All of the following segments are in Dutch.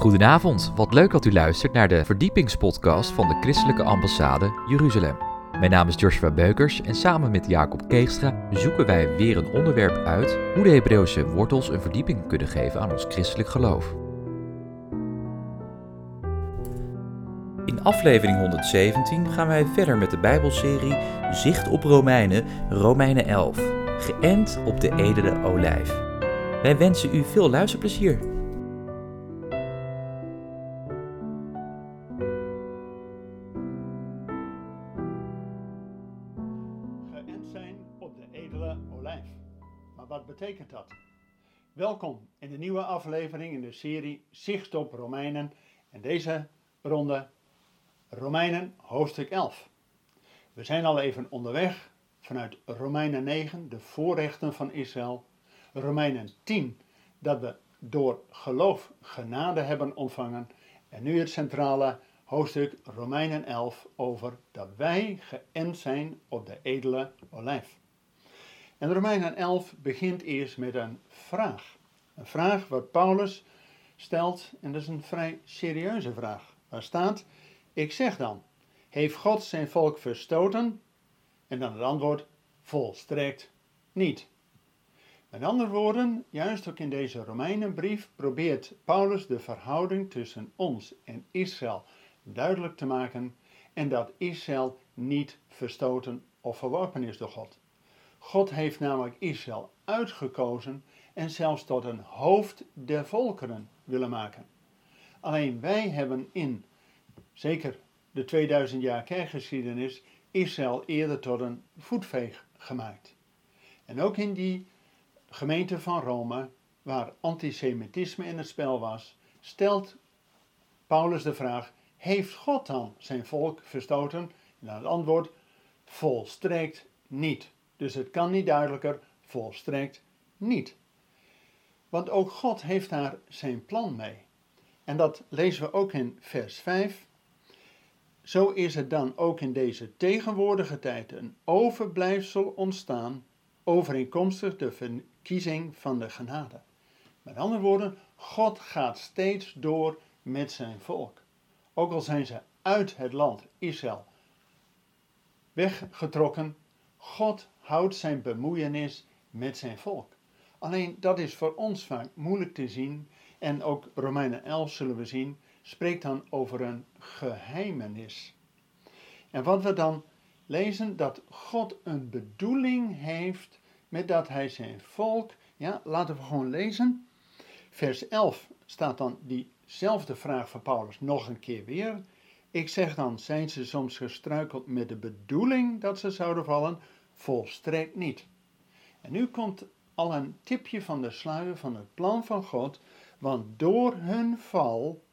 Goedenavond, wat leuk dat u luistert naar de verdiepingspodcast van de Christelijke Ambassade Jeruzalem. Mijn naam is Joshua Beukers en samen met Jacob Keegstra zoeken wij weer een onderwerp uit hoe de Hebreeuwse wortels een verdieping kunnen geven aan ons christelijk geloof. In aflevering 117 gaan wij verder met de Bijbelserie Zicht op Romeinen, Romeinen 11, geënt op de edele olijf. Wij wensen u veel luisterplezier. Aflevering in de serie Zicht op Romeinen en deze ronde Romeinen hoofdstuk 11. We zijn al even onderweg vanuit Romeinen 9, de voorrechten van Israël, Romeinen 10, dat we door geloof genade hebben ontvangen en nu het centrale hoofdstuk Romeinen 11 over dat wij geënt zijn op de edele olijf. En Romeinen 11 begint eerst met een vraag. Een vraag wat Paulus stelt, en dat is een vrij serieuze vraag. Waar staat, ik zeg dan, heeft God zijn volk verstoten? En dan het antwoord, volstrekt niet. Met andere woorden, juist ook in deze Romeinenbrief probeert Paulus de verhouding tussen ons en Israël duidelijk te maken en dat Israël niet verstoten of verworpen is door God. God heeft namelijk Israël uitgekozen en zelfs tot een hoofd der volkeren willen maken. Alleen wij hebben in, zeker de 2000 jaar kerkgeschiedenis, Israël eerder tot een voetveeg gemaakt. En ook in die gemeente van Rome, waar antisemitisme in het spel was, stelt Paulus de vraag: heeft God dan zijn volk verstoten? En het antwoord: volstrekt niet. Dus het kan niet duidelijker, volstrekt niet. Want ook God heeft daar zijn plan mee. En dat lezen we ook in vers 5. Zo is er dan ook in deze tegenwoordige tijd een overblijfsel ontstaan, overeenkomstig de verkiezing van de genade. Met andere woorden, God gaat steeds door met zijn volk. Ook al zijn ze uit het land Israël weggetrokken, God houdt zijn bemoeienis met zijn volk. Alleen dat is voor ons vaak moeilijk te zien. En ook Romeinen 11 zullen we zien, spreekt dan over een geheimenis. En wat we dan lezen, dat God een bedoeling heeft met dat hij zijn volk, ja, laten we gewoon lezen. Vers 11 staat dan diezelfde vraag van Paulus nog een keer weer. Ik zeg dan, zijn ze soms gestruikeld met de bedoeling dat ze zouden vallen? Volstrekt niet. En nu komt al een tipje van de sluier van het plan van God, want door hun val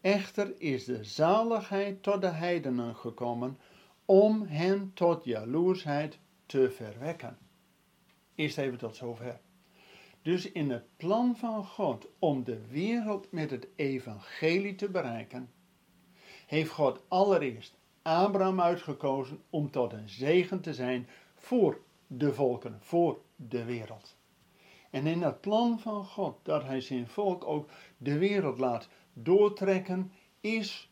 echter is de zaligheid tot de heidenen gekomen om hen tot jaloersheid te verwekken. Eerst even tot zover. Dus in het plan van God om de wereld met het evangelie te bereiken, heeft God allereerst Abraham uitgekozen om tot een zegen te zijn voor de volken, voor de wereld. En in het plan van God, dat hij zijn volk ook de wereld laat doortrekken, is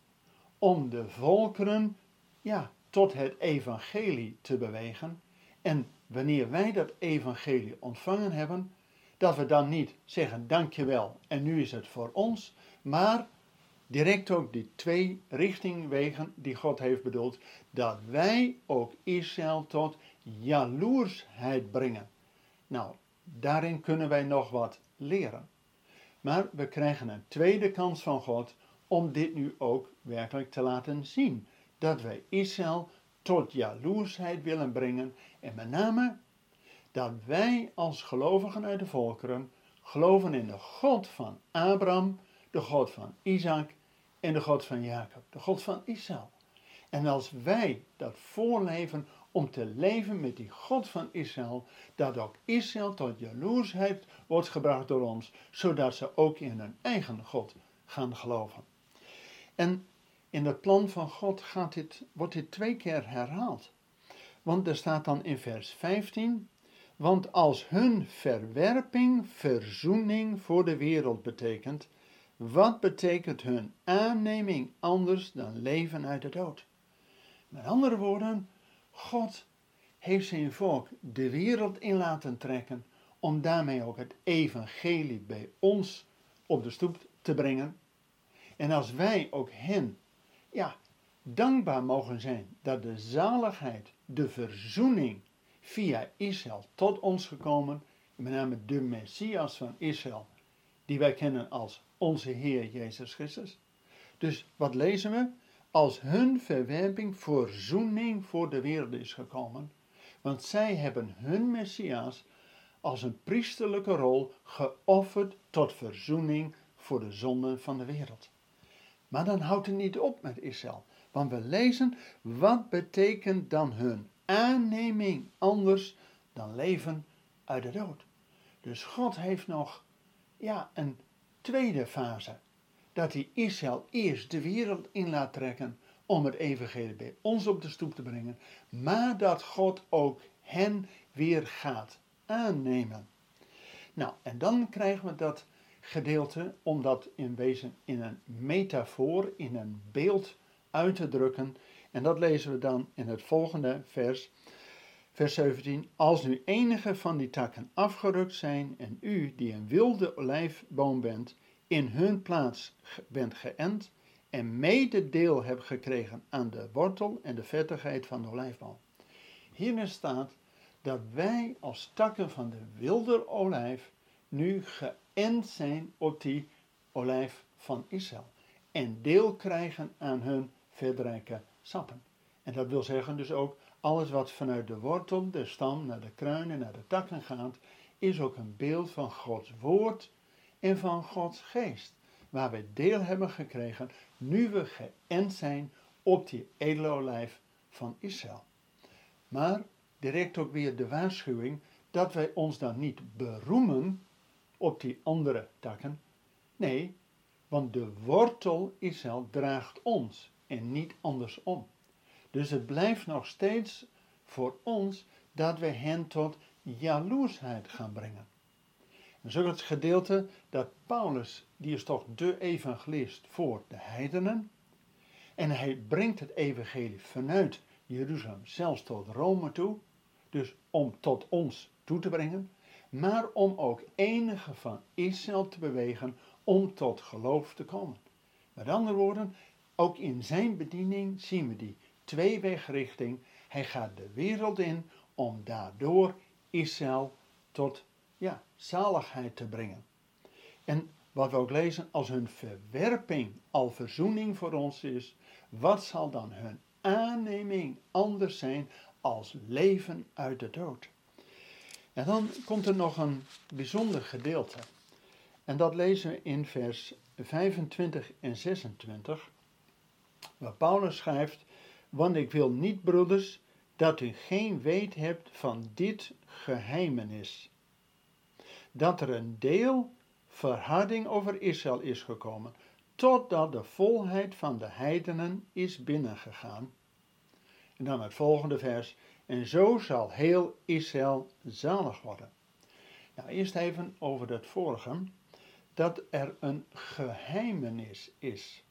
om de volkeren ja, tot het evangelie te bewegen. En wanneer wij dat evangelie ontvangen hebben, dat we dan niet zeggen dankjewel en nu is het voor ons, maar direct ook die twee richtingwegen die God heeft bedoeld, dat wij ook Israël tot jaloersheid brengen. Nou, daarin kunnen wij nog wat leren. Maar we krijgen een tweede kans van God om dit nu ook werkelijk te laten zien. Dat wij Israël tot jaloersheid willen brengen en met name dat wij als gelovigen uit de volkeren geloven in de God van Abraham, de God van Isaac en de God van Jacob, de God van Israël. En als wij dat voorleven om te leven met die God van Israël, dat ook Israël tot jaloersheid wordt gebracht door ons, zodat ze ook in hun eigen God gaan geloven. En in het plan van God gaat wordt dit twee keer herhaald. Want er staat dan in vers 15, want als hun verwerping verzoening voor de wereld betekent, wat betekent hun aanneming anders dan leven uit de dood? Met andere woorden, God heeft zijn volk de wereld in laten trekken om daarmee ook het evangelie bij ons op de stoep te brengen. En als wij ook hen, ja, dankbaar mogen zijn dat de zaligheid, de verzoening via Israël tot ons gekomen, met name de Messias van Israël, die wij kennen als onze Heer Jezus Christus. Dus wat lezen we? Als hun verwerping verzoening voor de wereld is gekomen, want zij hebben hun Messias als een priesterlijke rol geofferd tot verzoening voor de zonden van de wereld. Maar dan houdt het niet op met Israël, want we lezen wat betekent dan hun aanneming anders dan leven uit de dood. Dus God heeft nog ja, een tweede fase. Dat hij Israël eerst de wereld in laat trekken om het evangelie bij ons op de stoep te brengen. Maar dat God ook hen weer gaat aannemen. Nou, en dan krijgen we dat gedeelte om dat in wezen in een metafoor, in een beeld uit te drukken. En dat lezen we dan in het volgende vers. Vers 17. Als nu enige van die takken afgerukt zijn en u, die een wilde olijfboom bent, in hun plaats bent geënt en mede deel hebt gekregen aan de wortel en de vettigheid van de olijfboom. Hierin staat dat wij als takken van de wilde olijf nu geënt zijn op die olijf van Israël en deel krijgen aan hun verdrijke sappen. En dat wil zeggen dus ook alles wat vanuit de wortel, de stam, naar de kruinen, naar de takken gaat, is ook een beeld van Gods woord en van Gods geest. Waar we deel hebben gekregen, nu we geënt zijn op die edele olijf van Israël. Maar direct ook weer de waarschuwing dat wij ons dan niet beroemen op die andere takken. Nee, want de wortel Israël draagt ons en niet andersom. Dus het blijft nog steeds voor ons dat we hen tot jaloersheid gaan brengen. En zo het gedeelte dat Paulus, die is toch de evangelist voor de heidenen, en hij brengt het evangelie vanuit Jeruzalem zelfs tot Rome toe, dus om tot ons toe te brengen, maar om ook enige van Israël te bewegen om tot geloof te komen. Met andere woorden, ook in zijn bediening zien we die tweewegrichting. Hij gaat de wereld in om daardoor Israël tot ja, zaligheid te brengen. En wat we ook lezen, als hun verwerping al verzoening voor ons is, wat zal dan hun aanneming anders zijn als leven uit de dood? En dan komt er nog een bijzonder gedeelte. En dat lezen we in vers 25 en 26, waar Paulus schrijft, want ik wil niet, broeders, dat u geen weet hebt van dit geheimenis. Dat er een deel verharding over Israël is gekomen, totdat de volheid van de heidenen is binnengegaan. En dan het volgende vers. En zo zal heel Israël zalig worden. Nou, eerst even over dat vorige. Dat er een geheimenis is.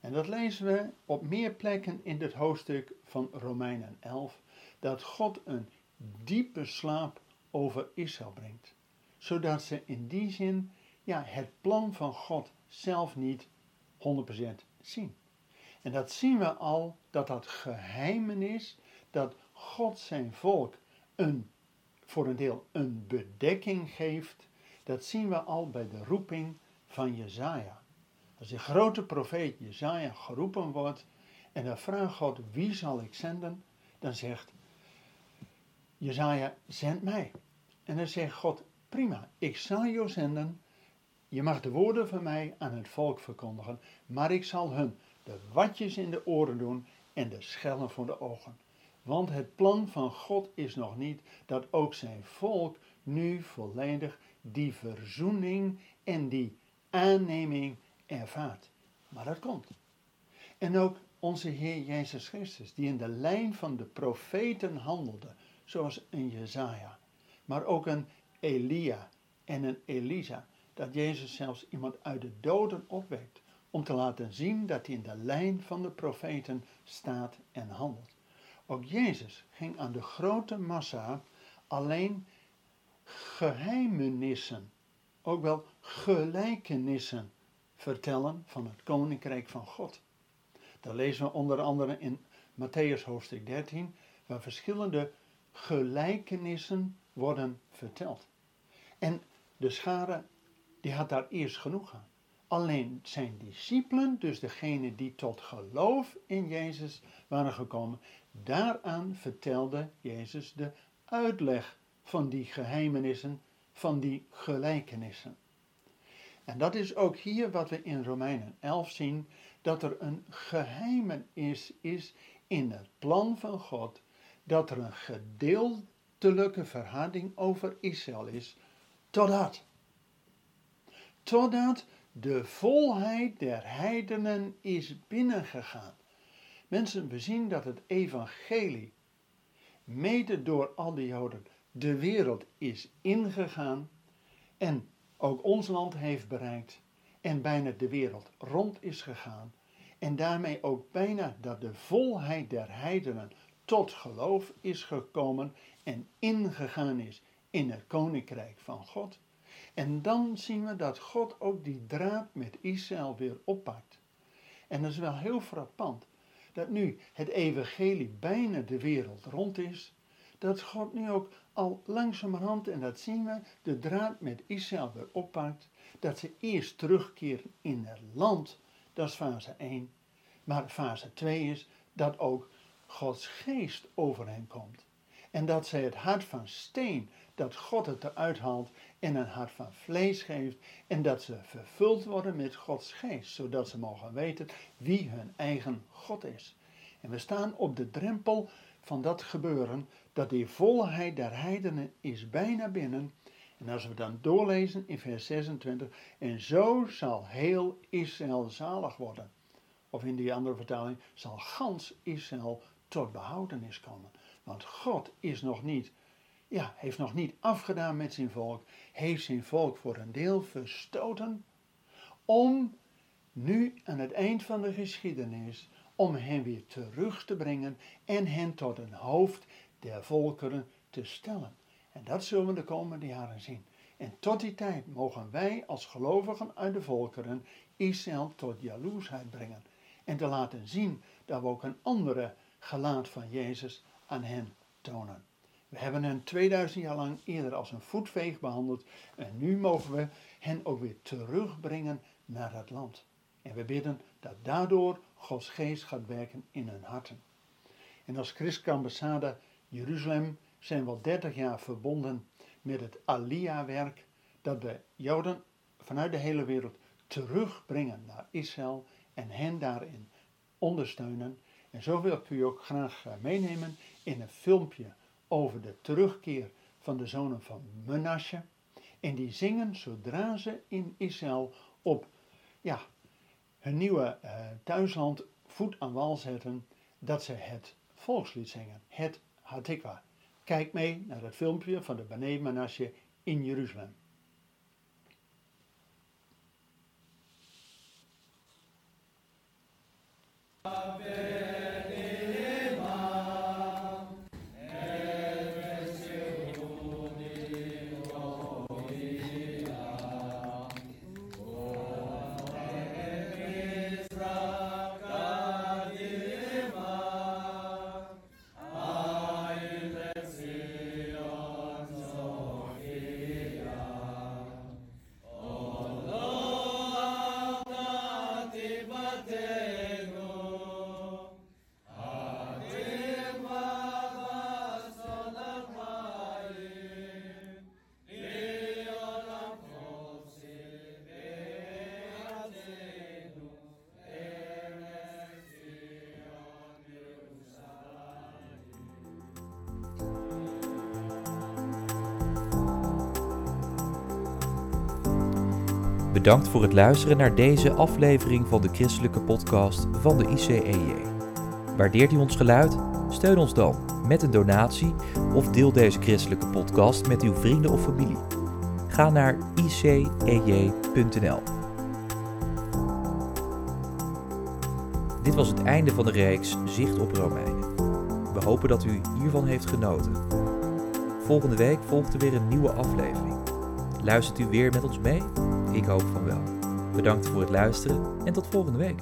En dat lezen we op meer plekken in dit hoofdstuk van Romeinen 11, dat God een diepe slaap over Israël brengt, zodat ze in die zin ja, het plan van God zelf niet 100% zien. En dat zien we al, dat dat geheimenis, dat God zijn volk een, voor een deel een bedekking geeft, dat zien we al bij de roeping van Jezaja. Als de grote profeet Jezaja geroepen wordt en dan vraagt God, wie zal ik zenden? Dan zegt Jezaja, zend mij. En dan zegt God, prima, ik zal jou zenden. Je mag de woorden van mij aan het volk verkondigen, maar ik zal hun de watjes in de oren doen en de schellen voor de ogen. Want het plan van God is nog niet dat ook zijn volk nu volledig die verzoening en die aanneming ervaart. Maar dat komt. En ook onze Heer Jezus Christus, die in de lijn van de profeten handelde, zoals een Jezaja, maar ook een Elia en een Elisa, dat Jezus zelfs iemand uit de doden opwekt om te laten zien dat hij in de lijn van de profeten staat en handelt. Ook Jezus ging aan de grote massa alleen geheimenissen, ook wel gelijkenissen vertellen van het koninkrijk van God. Dat lezen we onder andere in Matthäus hoofdstuk 13, waar verschillende gelijkenissen worden verteld. En de schare, die had daar eerst genoeg aan. Alleen zijn discipelen, dus degene die tot geloof in Jezus waren gekomen, daaraan vertelde Jezus de uitleg van die geheimenissen, van die gelijkenissen. En dat is ook hier wat we in Romeinen 11 zien, dat er een geheimenis is in het plan van God, dat er een gedeeltelijke verhouding over Israël is, totdat. Totdat de volheid der heidenen is binnengegaan. Mensen, we zien dat het evangelie, mede door al die Joden, de wereld is ingegaan en ook ons land heeft bereikt en bijna de wereld rond is gegaan. En daarmee ook bijna dat de volheid der heidenen tot geloof is gekomen en ingegaan is in het koninkrijk van God. En dan zien we dat God ook die draad met Israël weer oppakt. En dat is wel heel frappant. Dat nu het evangelie bijna de wereld rond is. Dat God nu ook al langzamerhand, en dat zien we, de draad met Israël weer oppakt. Dat ze eerst terugkeren in het land. Dat is fase 1. Maar fase 2 is dat ook Gods geest over hen komt. En dat zij het hart van steen, dat God het eruit haalt en een hart van vlees geeft. En dat ze vervuld worden met Gods geest, zodat ze mogen weten wie hun eigen God is. En we staan op de drempel van dat gebeuren, dat die volheid der heidenen is bijna binnen. En als we dan doorlezen in vers 26, en zo zal heel Israël zalig worden. Of in die andere vertaling, zal gans Israël tot behoudenis komen. Want God is nog niet, ja, heeft nog niet afgedaan met zijn volk, heeft zijn volk voor een deel verstoten, om nu aan het eind van de geschiedenis, om hen weer terug te brengen en hen tot een hoofd der volkeren te stellen. En dat zullen we de komende jaren zien. En tot die tijd mogen wij als gelovigen uit de volkeren Israël tot jaloersheid brengen. En te laten zien dat we ook een andere gelaat van Jezus aan hen tonen. We hebben hen 2000 jaar lang eerder als een voetveeg behandeld en nu mogen we hen ook weer terugbrengen naar het land. En we bidden dat daardoor Gods geest gaat werken in hun harten. En als christelijke ambassade Jeruzalem zijn we al 30 jaar verbonden met het Aliyah-werk dat we Joden vanuit de hele wereld terugbrengen naar Israël en hen daarin ondersteunen en zo wil ik u ook graag eh, meenemen in een filmpje over de terugkeer van de zonen van Menashe. En die zingen zodra ze in Israël op ja, hun nieuwe uh, thuisland voet aan wal zetten, dat ze het volkslied zingen, het Hatikwa. Kijk mee naar het filmpje van de Bnei Menashe in Jeruzalem. Bedankt voor het luisteren naar deze aflevering van de christelijke podcast van de ICEJ. Waardeert u ons geluid? Steun ons dan met een donatie of deel deze christelijke podcast met uw vrienden of familie. Ga naar icej.nl. Dit was het einde van de reeks Zicht op Romeinen. We hopen dat u hiervan heeft genoten. Volgende week volgt er weer een nieuwe aflevering. Luistert u weer met ons mee? Ik hoop van wel. Bedankt voor het luisteren en tot volgende week.